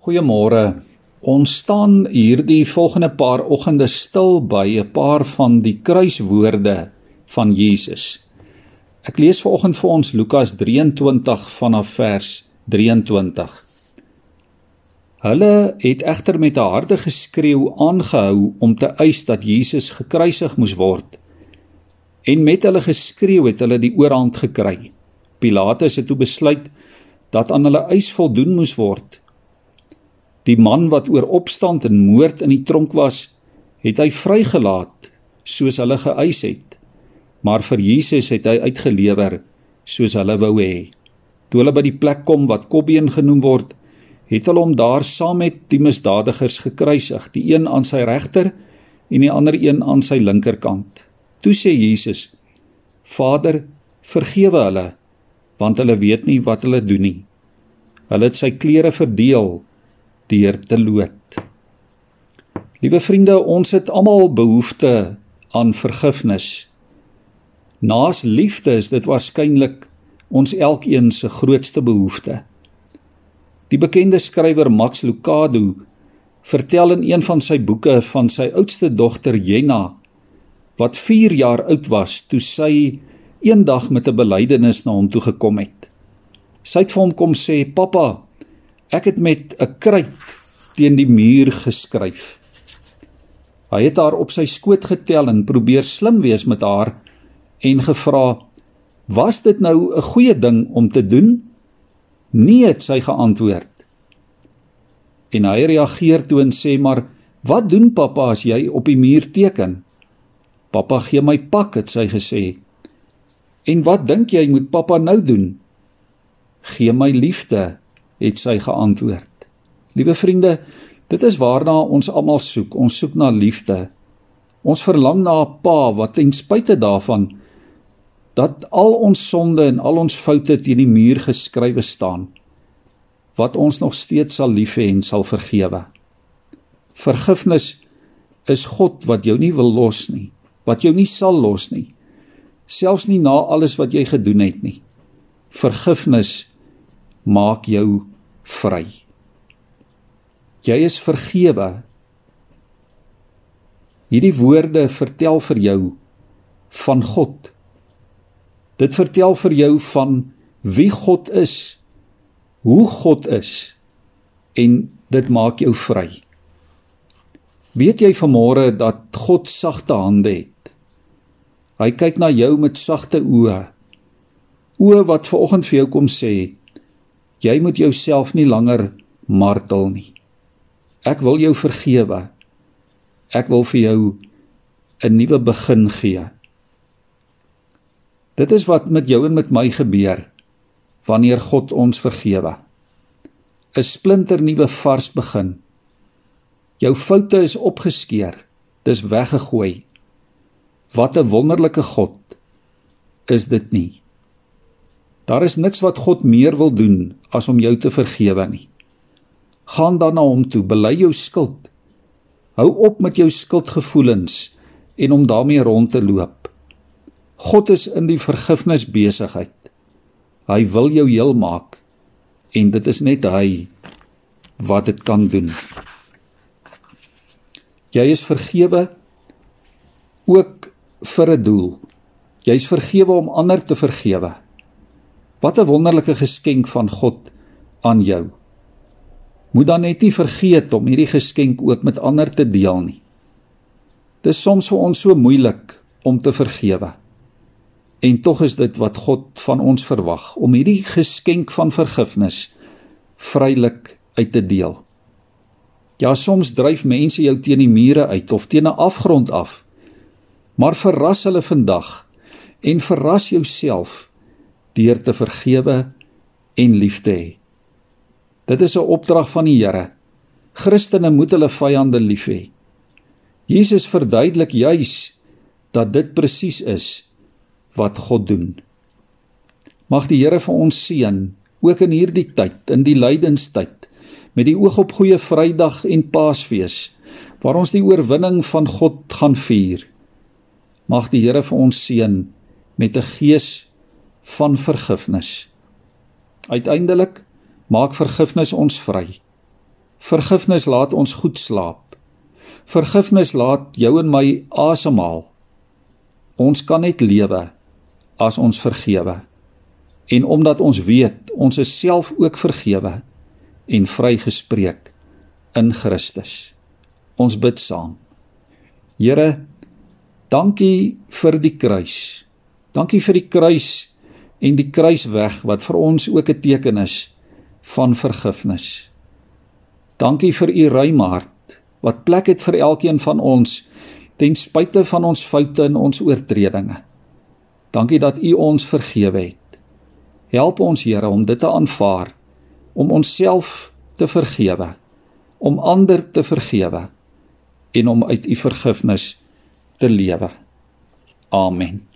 Goeiemôre. Ons staan hierdie volgende paar oggende stil by 'n paar van die kruiswoorde van Jesus. Ek lees vanoggend vir ons Lukas 23 vanaf vers 23. Hulle het egter met 'n harde geskreeu aangehou om te eis dat Jesus gekruisig moes word. En met hulle geskreeu het hulle die oorhand gekry. Pilatus het toe besluit dat aan hulle eis voldoen moes word Die man wat oor opstand en moord in die tronk was, het hy vrygelaat soos hulle geëis het. Maar vir Jesus het hy uitgelewer soos hulle wou hê. Toe hulle by die plek kom wat Kobbeen genoem word, het hulle hom daar saam met die misdadigers gekruisig, die een aan sy regter en die ander een aan sy linkerkant. Toe sê Jesus: Vader, vergewe hulle, want hulle weet nie wat hulle doen nie. Hulle het sy klere verdeel deur te lood. Liewe vriende, ons het almal behoefte aan vergifnis. Naas liefde is dit waarskynlik ons elkeen se grootste behoefte. Die bekende skrywer Max Lucado vertel in een van sy boeke van sy oudste dogter Jenna wat 4 jaar oud was toe sy eendag met 'n belydenis na hom toe gekom het. Sy het vir hom kom sê: "Pappa, Ek het met 'n kruit teen die muur geskryf. Hy het haar op sy skoot getel en probeer slim wees met haar en gevra: "Was dit nou 'n goeie ding om te doen?" "Nee," het sy geantwoord. En hy reageer toe en sê: "Maar wat doen pappa as jy op die muur teken?" "Pappa gee my pak," het sy gesê. "En wat dink jy moet pappa nou doen?" "Gee my liefde," het sy geantwoord. Liewe vriende, dit is waarna ons almal soek. Ons soek na liefde. Ons verlang na 'n pa wat ten spyte daarvan dat al ons sonde en al ons foute teen die muur geskrywe staan, wat ons nog steeds sal lief hê en sal vergewe. Vergifnis is God wat jou nie wil los nie, wat jou nie sal los nie, selfs nie na alles wat jy gedoen het nie. Vergifnis maak jou vry. Jy is vergewe. Hierdie woorde vertel vir jou van God. Dit vertel vir jou van wie God is, hoe God is en dit maak jou vry. Weet jy vanmôre dat God sagte hande het? Hy kyk na jou met sagte oë. Oë wat vanoggend vir jou kom sê, Jy moet jouself nie langer martel nie. Ek wil jou vergewe. Ek wil vir jou 'n nuwe begin gee. Dit is wat met jou en met my gebeur wanneer God ons vergewe. 'n Splinter nuwe vars begin. Jou foute is opgeskeur. Dis weggegooi. Wat 'n wonderlike God is dit nie? Daar is niks wat God meer wil doen as om jou te vergewe nie. Gaan dan na hom toe, bely jou skuld. Hou op met jou skuldgevoelens en om daarmee rond te loop. God is in die vergifnis besigheid. Hy wil jou heel maak en dit is net hy wat dit kan doen. Jy is vergewe ook vir 'n doel. Jy's vergewe om ander te vergewe. Wat 'n wonderlike geskenk van God aan jou. Moet dan net nie vergeet om hierdie geskenk ook met ander te deel nie. Dit is soms vir ons so moeilik om te vergewe. En tog is dit wat God van ons verwag om hierdie geskenk van vergifnis vrylik uit te deel. Ja, soms dryf mense jou teen die mure uit of teen 'n afgrond af. Maar verras hulle vandag en verras jouself deur te vergewe en lief te hê. Dit is 'n opdrag van die Here. Christene moet hulle vyande lief hê. Jesus verduidelik juis dat dit presies is wat God doen. Mag die Here vir ons seën ook in hierdie tyd, in die lydenstyd, met die oog op Goeie Vrydag en Paasfees, waar ons die oorwinning van God gaan vier. Mag die Here vir ons seën met 'n gees van vergifnis. Uiteindelik maak vergifnis ons vry. Vergifnis laat ons goed slaap. Vergifnis laat jou en my asemhaal. Ons kan net lewe as ons vergewe. En omdat ons weet ons is self ook vergewe en vrygespreek in Christus. Ons bid saam. Here, dankie vir die kruis. Dankie vir die kruis en die kruisweg wat vir ons ook 'n teken is van vergifnis. Dankie vir u ruim hart wat plek het vir elkeen van ons ten spyte van ons foute en ons oortredinge. Dankie dat u ons vergewe het. Help ons Here om dit te aanvaar, om onsself te vergewe, om ander te vergewe en om uit u vergifnis te lewe. Amen.